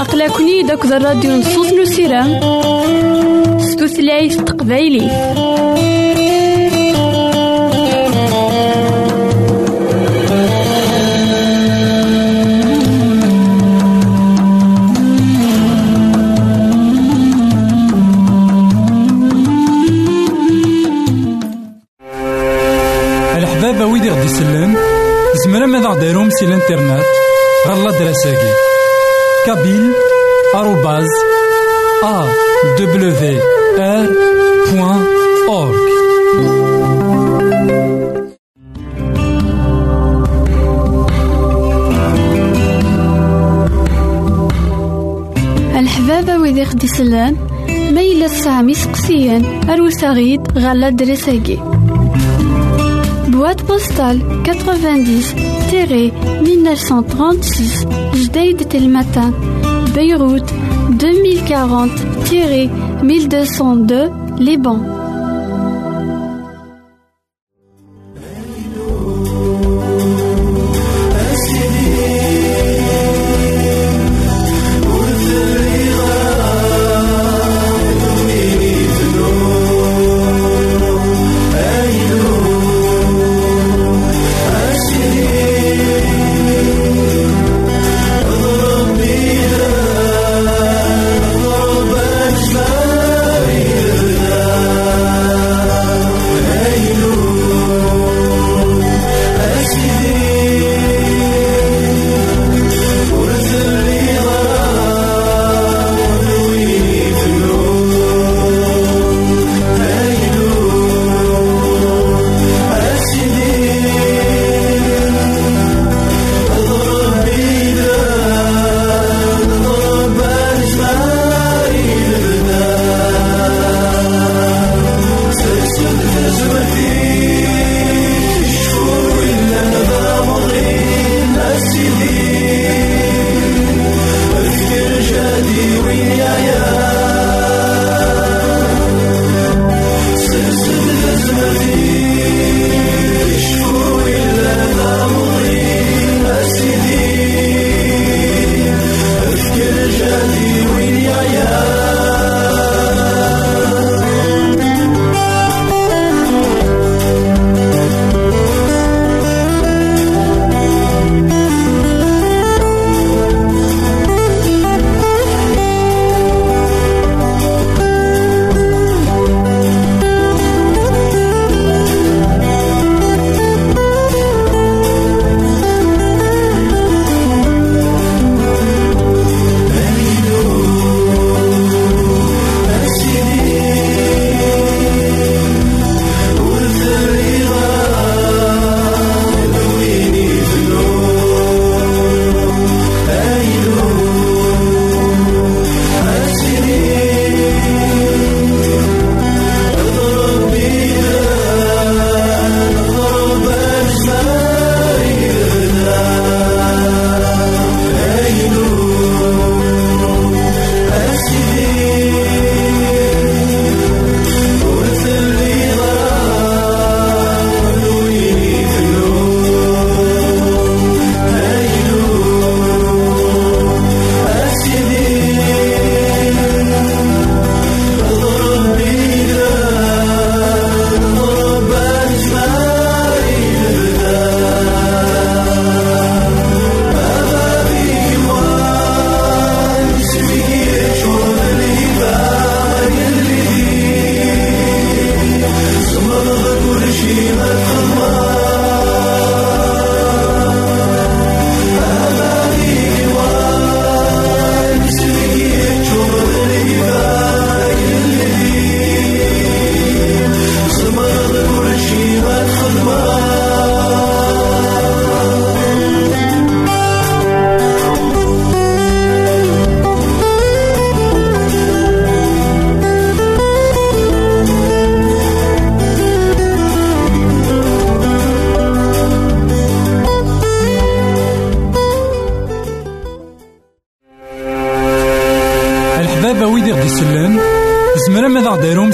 أقلكني داك الراديو نصوص نسيرام ستوثلايف تقبايلي. آر بوان أورك الحبابة ويدي خدي سلان ميلا سامي سقسيان أروساغيد غالا دراساكي Boîte postale 90-1936 Jdeï Telmatan Beyrouth 2040-1202 Liban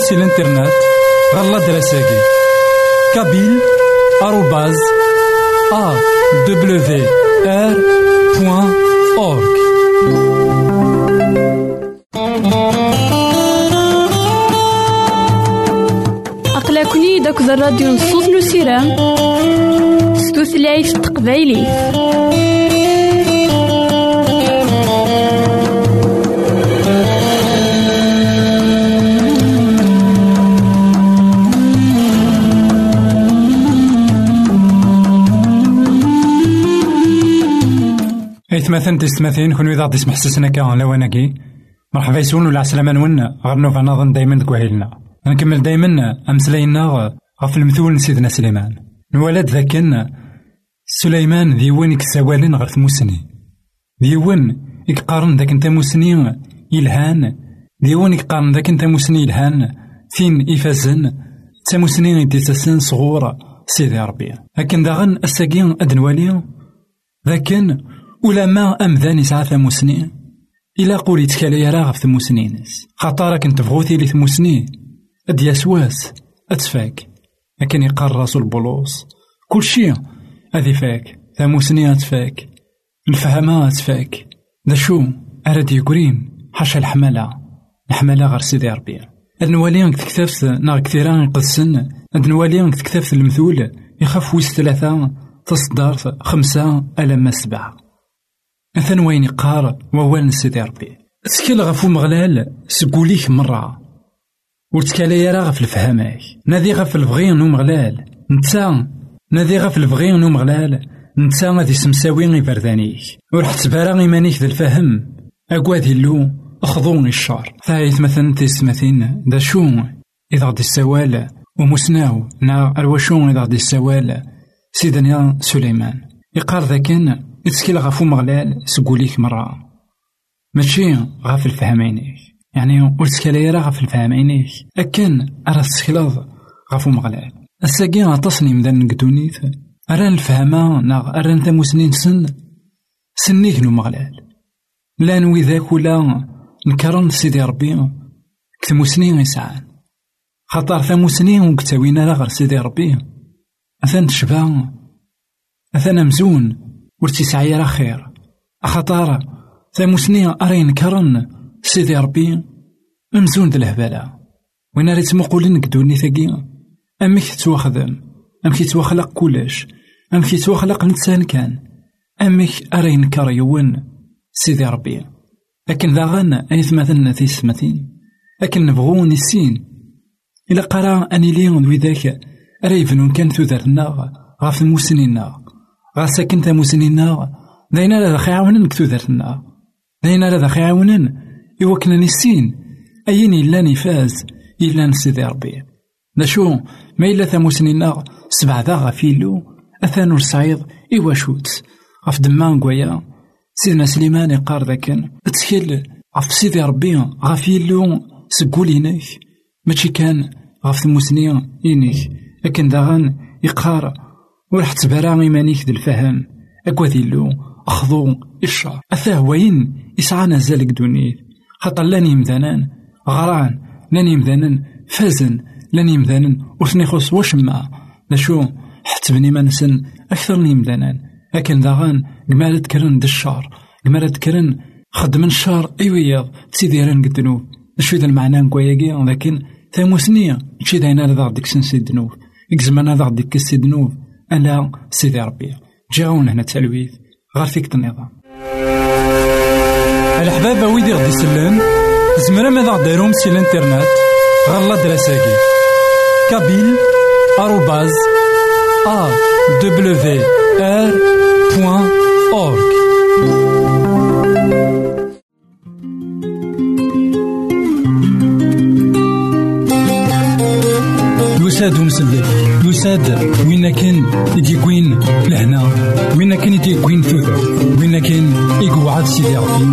سي الانترنت غالا دراساكي. كابيل. إثماثن تستماثين كون إذا غدي سمح سسنا كا لواناكي مرحبا يسون ولا عسلامة نونا غير نوفا نظن دايما دكوهيلنا نكمل دايما أمسلاينا غف المثول سيدنا سليمان. نولد ذاكن سليمان ديوان يكسوالين غير ثموسني ديوان يقارن ذاك أنت موسني يلهان. ديوان يقارن ذاك أنت موسني يلهان. فين إفازن تموسني ديتاسن صغور سيدي ربي. لكن داغن الساقين أدنوالي. ذاكن ولا ما أمذان يسعى ثموسني إلا قول يتكالي راه في ثموسنينس خاطر كنت بغوتي لي ثموسني أد أتفاك لكن يقال راسو كل شي أذي فاك. ثموسني أتفاك الفهمة أتفاك دا شو؟ أراد يقرين. حاشا الحملة. الحملة غير سيدي ربي. أد نوالي تكتفت ناغ كثيران يقدسن أد نوالي تكتفت المثول. يخاف ويس ثلاثة. تصدر خمسة. ألم سبعة أثن وين يقار ووال سيدي ربي. تسكيل غفو مغلال سقوليك مرة. ورتكالي راه غف الفهامك نادي غف البغي نو مغلال نتا نادي غف البغي نو مغلال نتا غادي سمساوي غيبردانيك ور حتبارا إيمانيك ذا الفهم. أكواد اللو أخضوني الشر ثايث مثلا تيستمثين دا شو؟ إذا غدي السوال ومسناو نا أرواشون إذا غدي السوال سيدنا سليمان. يقال ذاكن يتسكيل غفو مغلال سقوليك مرة. ماشي غاف الفهم عينيك يعني ور تسكالي راه غاف الفهم عينيك أكن أرا تسكيلض غفو مغلال. الساقي غاتصني مدان نقدونيت. أران الفهمة ناغ أران تاموسنين سن. سنيك مغلال. لا نوي ذاك ولا نكرن سيدي ربي. كتموسنين يسعان. خاطر ثموسنين وكتاوينا لا غير سيدي ربي. أثان تشبع أثان مزون. سعي راه خير. أخطار ثاموسني أرين كرن سيدي ربي ممزون د الهبالة وين ريت مقولين كدوني ثاقي أمك تواخدم أمك تواخلق كلش أمك تواخلق نتسان كان أمك أرين كار يون سيدي ربي. لكن ذا غانا أي ثمثلنا في السمثين لكن نبغو نسين إلا قرا أني ليون وذاك ريفنون كان تذرنا غاف المسنين غا ساكن تاموسنينا لا خي عاونن كتودرتنا داينا لا خي عاونن إوكنا نسين أين إلا نفاز إلا نسيدي ربي نشو ما إلا ثاموسنينا سبع ذا غفيلو أثان الصعيد إوا شوت غف دمان قويا سيدنا سليمان يقار ذاكن تسكيل غف سيدي ربي غفيلو سقولينك ماشي كان غف ثموسنين إنيك لكن داغن يقار ور حتبرا إيمانيك د الفهم أكوا له أخذو الشر أثاه وين؟ يسعى زالك دونيت خاطر لاني مذانان غران لاني مذانان فازن لاني مذانان وثني خص وشما نشو حتبني ما نسن أكثر من مذانان لكن داغان قمال تكرن د الشر قمال تكرن خدم الشر أيويا تسيديران قد الدنوب نشو ذا المعنى نكوياكي لكن ثاموسنية شي داينا لذا ديك سنسي الدنوب إكزمان هذا ديك السي ألا سيدي ربي جاونا هنا تلويث غير فيك النظام الحباب ويدي غدي يسلم زمرا ماذا غديرهم سي الإنترنت؟ غالا دراساكي. كابيل آروباز أ دبليو آر بوان أورك يساد ومسلك يساد وين كان يديكوين لهنا؟ وين كان يديكوين ثوث وين كان يقعد سيدي ربي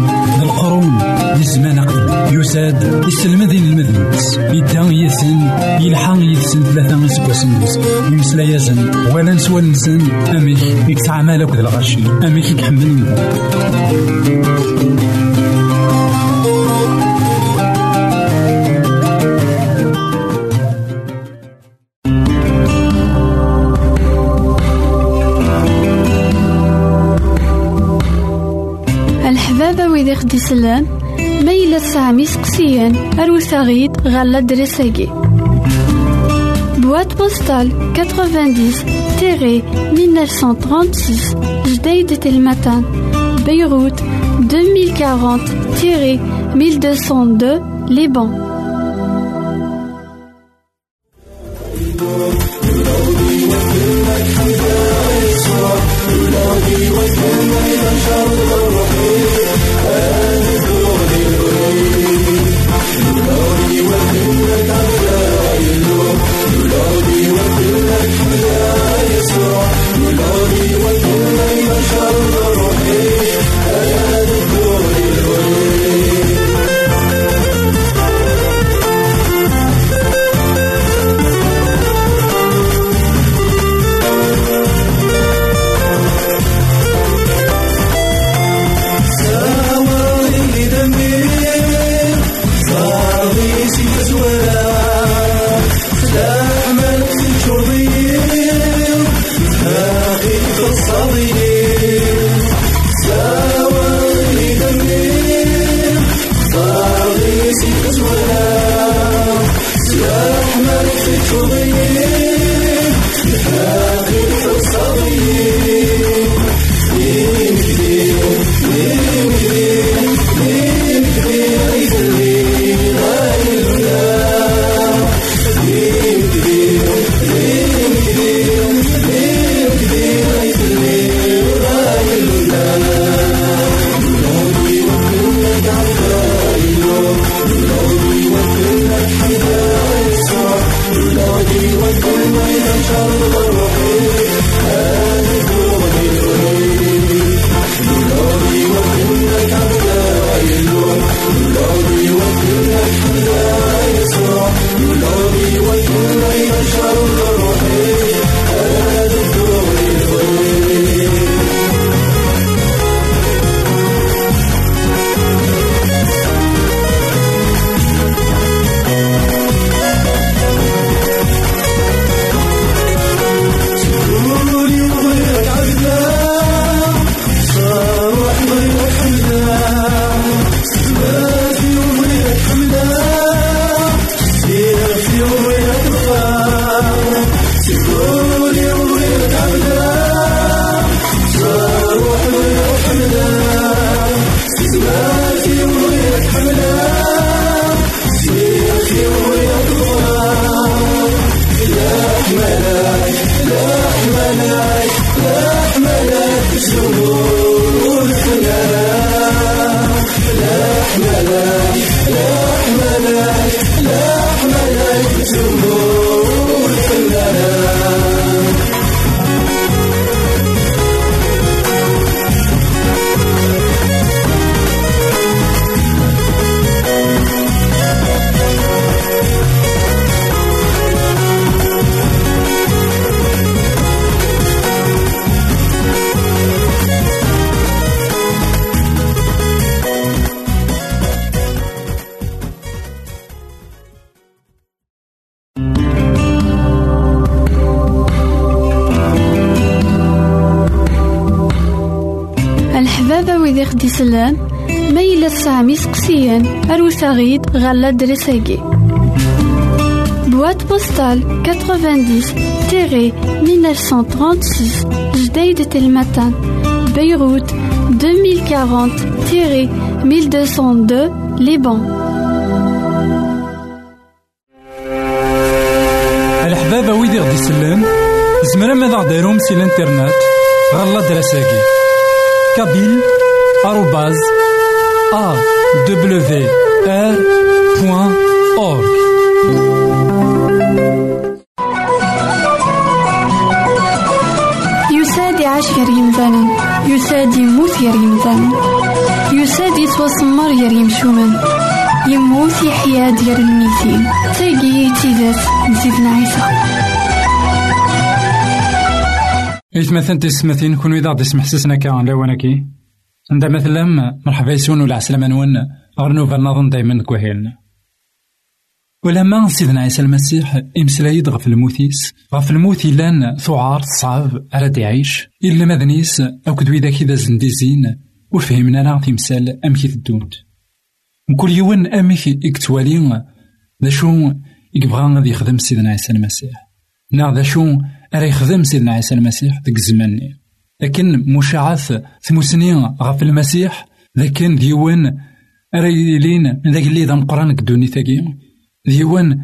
القرون للزمان قديم يساد يسلم ذين المذنبس يدا يسن يلحق يسن ثلاثة سكواسن يمسلا يزن ولا نسوى نسن أميك يكسع مالك ذا الغشي أميك يكحمل. ويدي خدي سلان ميلا سامي سقسيان أروساغيد غالا دريساكي. Boîte postale 90-1936 Jdeïd Telmatan Beyrouth 2040-1202 Liban Oh, se o دي سلان ميلا سامي سقسيان. أروساغيد غالا دريساكي. Boîte postale 90-1936 Jdeïd Telmatan Beyrouth 2040-1202 Liban الحبابة ويدي غدي يسلم زمرا ماذا غديرهم سي الانترنت؟ غالا دراساكي كابيل arrobase awr.org يساد يعيش غير يمثالا يساد يموت غير يمثالا يساد يتوسمر غير يمشومن يموت يحيا ديال الميتين تاقي تيزات نزيدنا عيسى إثمثن تسمثين؟ كون إذا دسم حسسنا كان لونكي عند مثلا مرحبا يسون ولا عسلامة نون غرنوفا نظن دايما كوهيلنا ولما سيدنا عيسى المسيح إمسلايد غف الموتيس غف الموت لأن ثعار صعب على يعيش إلا مذنيس أو كدوي ذاك إذا زنديزين وفهمنا راه تمثال أمك تدونت كل يوم أمك يكتوالي ذا شو يبغى غادي يخدم سيدنا عيسى المسيح نا ذا شو راه يخدم سيدنا عيسى المسيح ديك الزمان لكن مشاعث ثموسنين غف المسيح لكن ديوان راه يلين من ذاك اللي ذا مقران كدوني ثاقي ديوان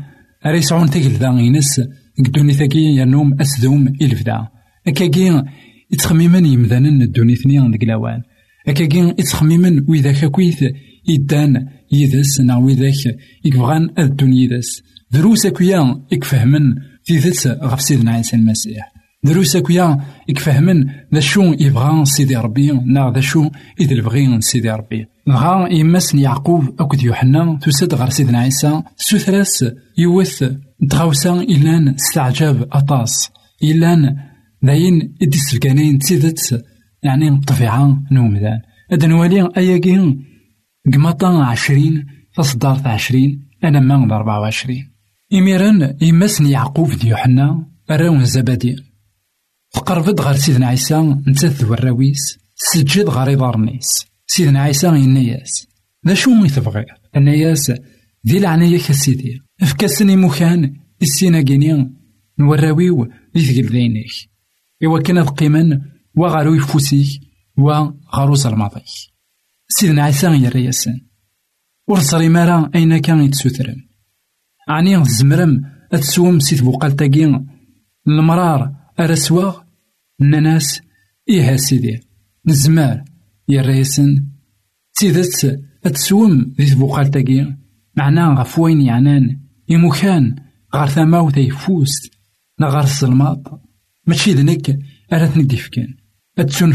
راه يسعون ذا ينس كدوني ثاقي ينوم أسدوم إلفدا أكاكي يتخميما يمدانا الدوني ثنيا ذاك الأوان. أكاكي يتخميما وإذا كاكويث يدان يدس نا ويذاك يبغان الدون يدس دروس أكويا يكفهمن في ذات غف سيدنا عيسى المسيح. دروس أكويا يكفهمن ذا شو يبغى سيدي ربي نا ذا شو إذا البغي سيدي ربي. نغا يمسن يعقوب أكد يوحنا تسد غير سيدنا عيسى. سوثراس يوث تغاوسا إلان استعجاب أطاس. إلان داين إديس الكانين تيدت يعني الطبيعة نومدان هذا نوالي أياكين قمطا عشرين تصدرت عشرين أنا ما أربعة وعشرين. إميران يمسن يعقوب دي يوحنا أراون تقربت غير سيدنا عيسى نتاث الراويس سجد غير ضارنيس سيدنا عيسى ينياس ذا شو مي تبغي النياس دي العناية كسيدي افكاسني مكان السينا كيني نوراويو دي ثقل دينيك إوا كان قيمن وغارو يفوسيك وغارو الماضي سيدنا عيسى يرى ياسن ور مارا أين كان يتسوثرن؟ عني زمرم أتسوم سيت بوقالتاكي المرار أرسواغ الناس إيها سيدي نزمار يرى ياسن تيدت أتسوم ذي بوقالتاكي معنا غف وين يعنان يمكان غار ثماو تيفوست نا غار الظلماط ماشي ذنك أرثني ديفكن أتسون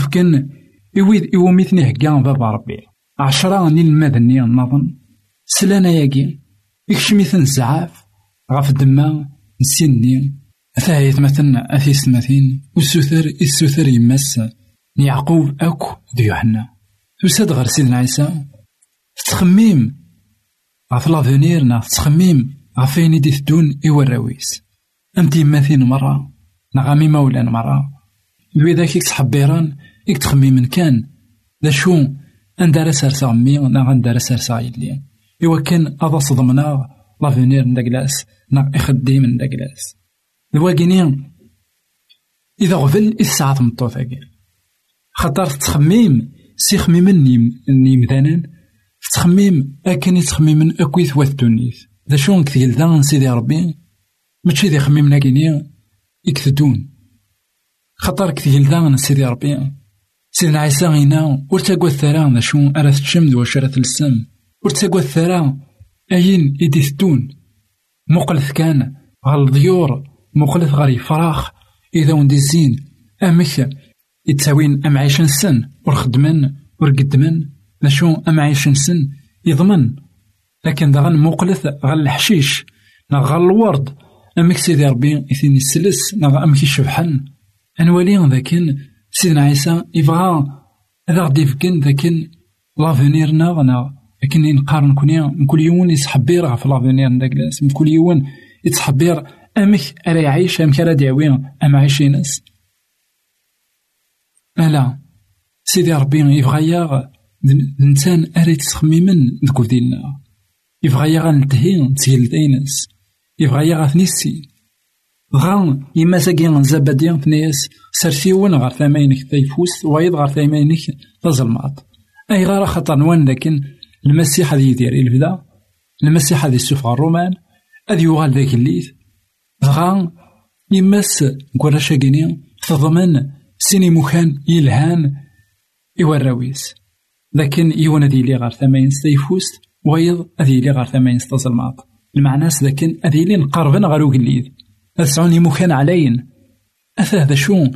إويد إوميتني هكا بابا ربي. عشرة نيل المدني النظم سلانا ياكي يكشميثن الزعاف غاف الدما نسيني أثاهيت مثلا أثيس مثين والسوثر السوثر يمس يعقوب أكو ذي يوحنا. تساد سيدنا عيسى تخميم غاف لافونير تخميم غاف أين دي تدون إوا الراويس أمتي مثين مرة. نغامي مولان مرة. ذاك يكتحبيران يكتخميمن كان. ذا شو؟ أندار سارسا مي نا غندار سارسا يلي إوا كان أضا صدمنا. لافونير نداكلاس نا إخديم نداكلاس الواقيني إذا غفل إسعى تمطوطاكي خاطر تخميم سي خميم نيمدانان تخميم أكن يتخميمن أكويت واث دونيت ذا شو نكثيل ذا سيدي ربي ماشي ذي خميمنا كيني يكثدون خاطر كثيل ذا سيدي ربي سيدنا عيسى غينا ور الثرى ذا شو أرا تشمد واش أرا تلسم الثرى أين إدي ثدون مقلث كان غالضيور مقلث غالي فراخ إذا وندي الزين أمك يتساوين أم عيش نسن ور خدمن ور قدمن نشو أم عيش نسن يضمن. لكن داغن مقلث غال الحشيش نا الورد. أمك سيدي ربي إثني السلس نا أمك يشبحن. أنوالي ذاكن سيدنا عيسى يبغى هذا غادي يفكن ذاكن لافونير نا لكن نقارن كوني كل يوم يتحبير غف لافونير نداكلاس كل يوم يتحبير أمك أرا يعيش أمك أرا ديعوي أم عايشي ناس. ألا سيدي ربي يبغى ياغ الإنسان أرا يتخممن ذكو ديالنا يبغى ياغ نتهي نتسيل داينس يبغى ياغ ثنيسي غا يما ساكي زبادي ثنياس سرسيون غار ثماينك تيفوس وايض غار ثماينك تظلمات أي غار خطر نوان لكن المسيح هذا يدير البدا المسيح هذا يسوف الرومان هذا يوغال ذاك الليث غا يمس نقول شاكيني تضمن سيني مكان يلهان الراويس لكن يوان ذي لي غار ثمين ستيفوست ويض ذي لي غار ثمين ستظلمات المعنى لكن ذي لي نقربن غارو قليد أسعوني مكان علين أثا هذا شو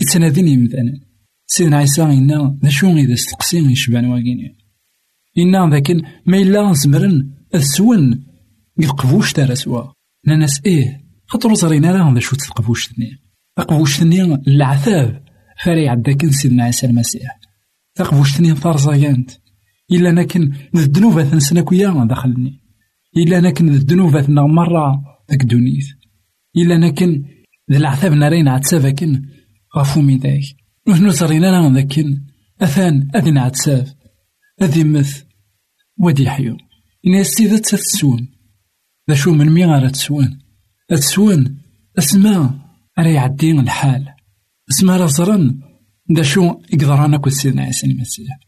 يتناديني مثلا سيدنا عيسى إنا ذا شو إذا استقسيم يشبان واقيني إنا ذاكن ما إلا زمرن السون يقفوش ترى سوا ناس إيه خاطر زرينا راه شو تقفوش تني تقفوش تني العذاب. فاري عداك سيدنا عيسى المسيح. تقفوش تني ثارزايانت إلا نكن الذنوب ثنسنا كويا دخلني. إلا نكن الذنوب ثنا مرة ذاك دونيت. إلا نكن ذا العذاب نارين عتسافكن غفو ميداك نحن زرينا راه ذاكن أثان أذن عتساف أذي مث ودي حيو إن السيدة تتسون ذا شو من مي غير تسون تسون أسماء راه يعدي الحال. أسماء راه زرن ذا شو يقدر كل سيدنا عيسى المسيح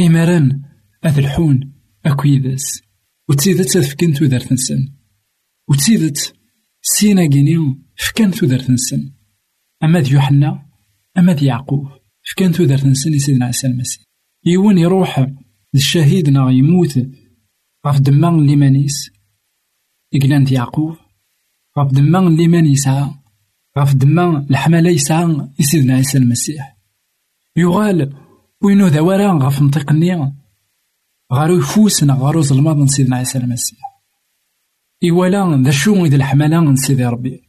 إمران أذ الحون أكويدس وتسيدت فكان تودرت نسن وتسيدت سينا جينيو فكان تودرت نسن أما ذي يوحنا أما ذي يعقوب فكان تودرت نسن سيدنا عيسى المسيح. يون يروح للشهيد نا يموت غف دمان ليمانيس إقلان يعقوب غف دمان ليمان يسعى غف دمان الحمالة يسعى سيدنا عيسى المسيح. يغال وينو ذوارا غف نطيق النية غارو يفوسنا غارو ظلمات من سيدنا عيسى المسيح. إيوالا ذا شو إذا الحمالة من سيدي ربي.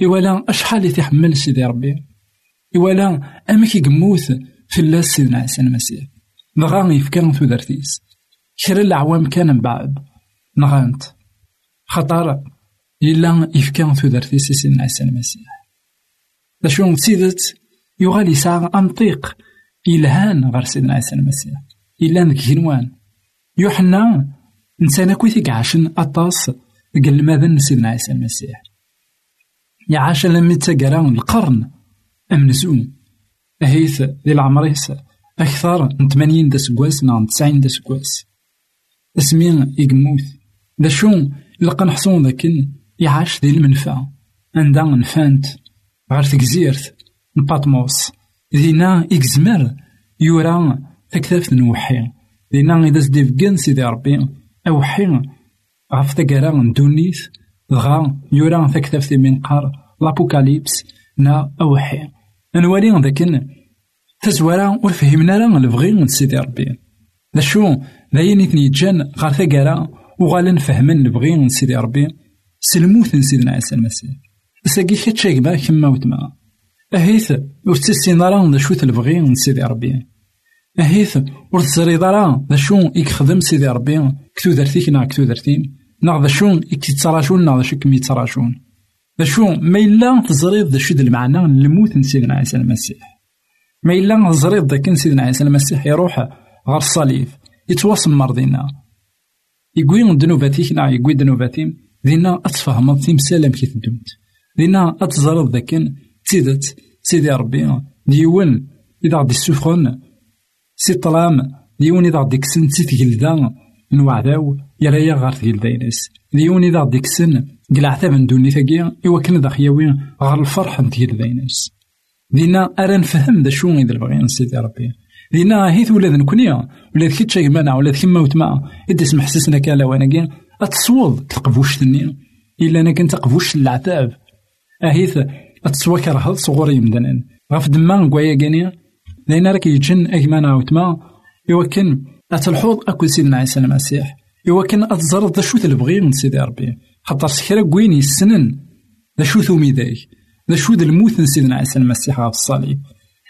إيوالا أشحال يتحمل سيدي ربي. إيوالا أمك يقموت في الله سيدنا عيسى المسيح. نغا يفكر تودرتيس كرا العوام كان من بعد نغانت خطر إلا يفكر تودرتيس سيدنا عيسى المسيح ذا شو سيدت يغالي يسعى أنطيق إلهان غير سيدنا عيسى المسيح إلا نك جنوان يوحنا نسانا كويثيك عاشن أطاس قال ماذا سيدنا عيسى المسيح يعاش لما تقرا القرن أمنزون أهيث ذي العمريس أكثر من ثمانين دا سكواس نعم تسعين دا سكواس اسمين يقموت دا شو لقا نحصون ذاكن يعاش ذي المنفعة عندها نفانت غير تكزيرت نباطموس. ذينا إكزمر يورا تكتاف نوحي ذينا إذا سديفكن سيدي ربي أوحي. غف تقرا ندونيث دغا يورا تكتاف من قار لابوكاليبس نا أوحي. نوالي ذاكن تزوارا ور فهمنا راه البغي من سيدي ربي. ذا شو؟ ذاين يتني جان غار ثقارا وغالا نفهمن البغي من سيدي ربي. سلموت سيدنا عيسى المسيح. ساقي كتشاك با كما وتما. أهيث ور تسين راه ذا شو تلبغي من سيدي ربي. أهيث ور تزريض راه ذا شو يخدم سيدي ربي. كتو درتيك نا كتو درتين. نا ذا شو يتراشون نا ذا شو كم يتراشون ذا شو ما إلا تزريض ذا شو المعنى الموت سيدنا عيسى المسيح. ما إلا زريض ذاك سيدنا عيسى المسيح يروح غير الصليب يتواصمر دينا يقوي دنوباتيك نا يقوي دنوباتيم. دينا أتفهمض تيمسالم كي تدومت دينا أتزرد ذاك تيدت سيدي ربي ديون إذا غدي السفخن سي طلام ديون إذا غدي كسن سي تجلدا نوعداو يا غار تجلدا ينس ديون إذا غدي كسن قلع عتاب ندوني ثقيا إوا كان ذا خياوي غار الفرح نتجلدا ينس دينا أرا نفهم ذا شو إذا بغينا سيدي ربي. دينا هيث ولاد نكونيا ولاد كي تشيك مانا ولاد كيما وتما إدي سمح سسنا كالا وأنا أتصوض تقبوش تنين إلا أنا كنت قبوش العتاب. أهيث أتصوى كرهض صغوري مدنن. غف دما نقويا كينيا لأن راك يجن أكمانا وتما. يوكن أتلحوظ أكل سيدنا عيسى المسيح يوكن أتزرد ذا شو تلبغي من سيدي ربي. خاطر سكرا كوين يسنن. ذا شو ثومي دايك ذا الموت سيدنا عيسى المسيح في الصليب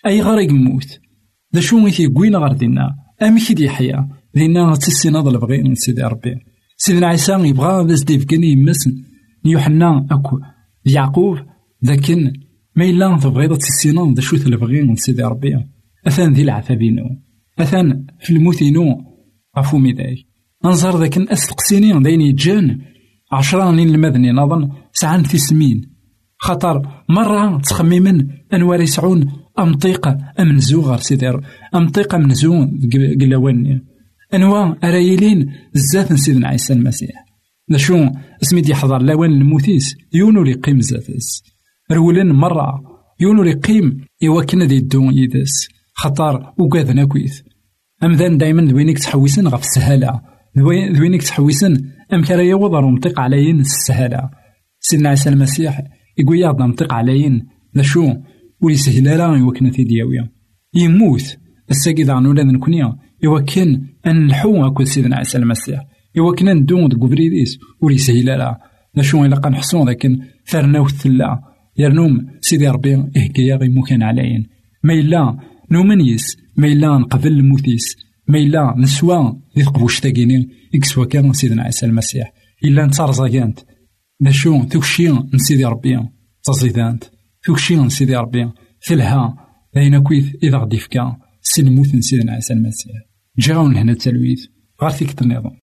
أي غرق موت. ذا شو قوين غار دينا أمي كي يحيا دينا تسينا ذا البغي من سيدي ربي. سيدنا عيسى يبغى زديف كان يمسن. يوحنا أكو. يعقوب لكن ما إلا تبغيض تسينا ذا شو تلبغي من سيدي ربي. أثان ذي العتابينو أثان في الموتينو غفو ميداي. أنظر ذاك أستقسيني داين يجان عشرة نين المدني نظن. سعان سمين. خاطر مرة تخميمن أنوار يسعون أمطيقة أمنزو غار سيدي أمطيقة منزو قلاواني أنوا أرايلين زات سيدنا عيسى المسيح. شو اسمي دي حضر لوان الموتيس يونو لي قيم زاتس رولن مرة يونو لي قيم إوا كنا دي الدون يدس خطر وقاذنا كويث أمذان دايما دوينك تحويسن غف السهالة. دوينك تحويسن أم كرا يوضر مطيق عليين السهالة. سيدنا عيسى المسيح يقول يا ننطق عليين. لا شو ويسهل يوكنا تيدياويا يموت الساقي ذا ولاد نكونيا يوكن أن نحو أكل سيدنا عيسى المسيح. يوكن ندون دك بريديس وليسهل لا لا. شو إلا قنحصون لكن ثرنا وثلا يرنوم سيدي ربي إهكيا غي مكان عليين. ما إلا نومنيس ما إلا نقبل الموتيس ما إلا نسوا ذي تقبوش إكسوا كان سيدنا عيسى المسيح. إلا نتارزاكانت نشو توكشي نسيدي ربي. تزيدانت توكشي نسيدي ربي. تلها لين كويث إذا غدي فكا. سلموت نسيدنا عسى المسيح. جاون هنا التلويث. غير فيك النظام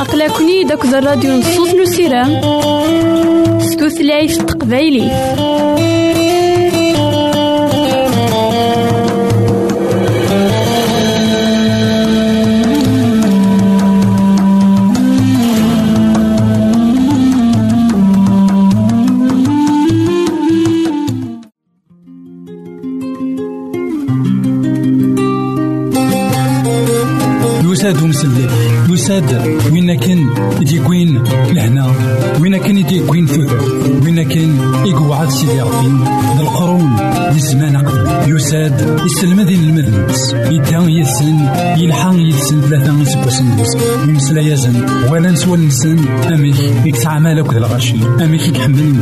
أقلكني داك الراديو نصوص نسيرام ستوثلايف تقبايلي يساد وين كان يديكوين لهنا؟ وين كان يديكوين ثوث وين كان يقعد سيدي ربي ذي الزمان قبل. يساد يسلم ذي المذنبس يدان يسن يلحق يسن ثلاثة يسبوسن يمسلا يزن. ولا نسوى نسن. أميك يكسع مالك ذا الغشي أميك يحمل.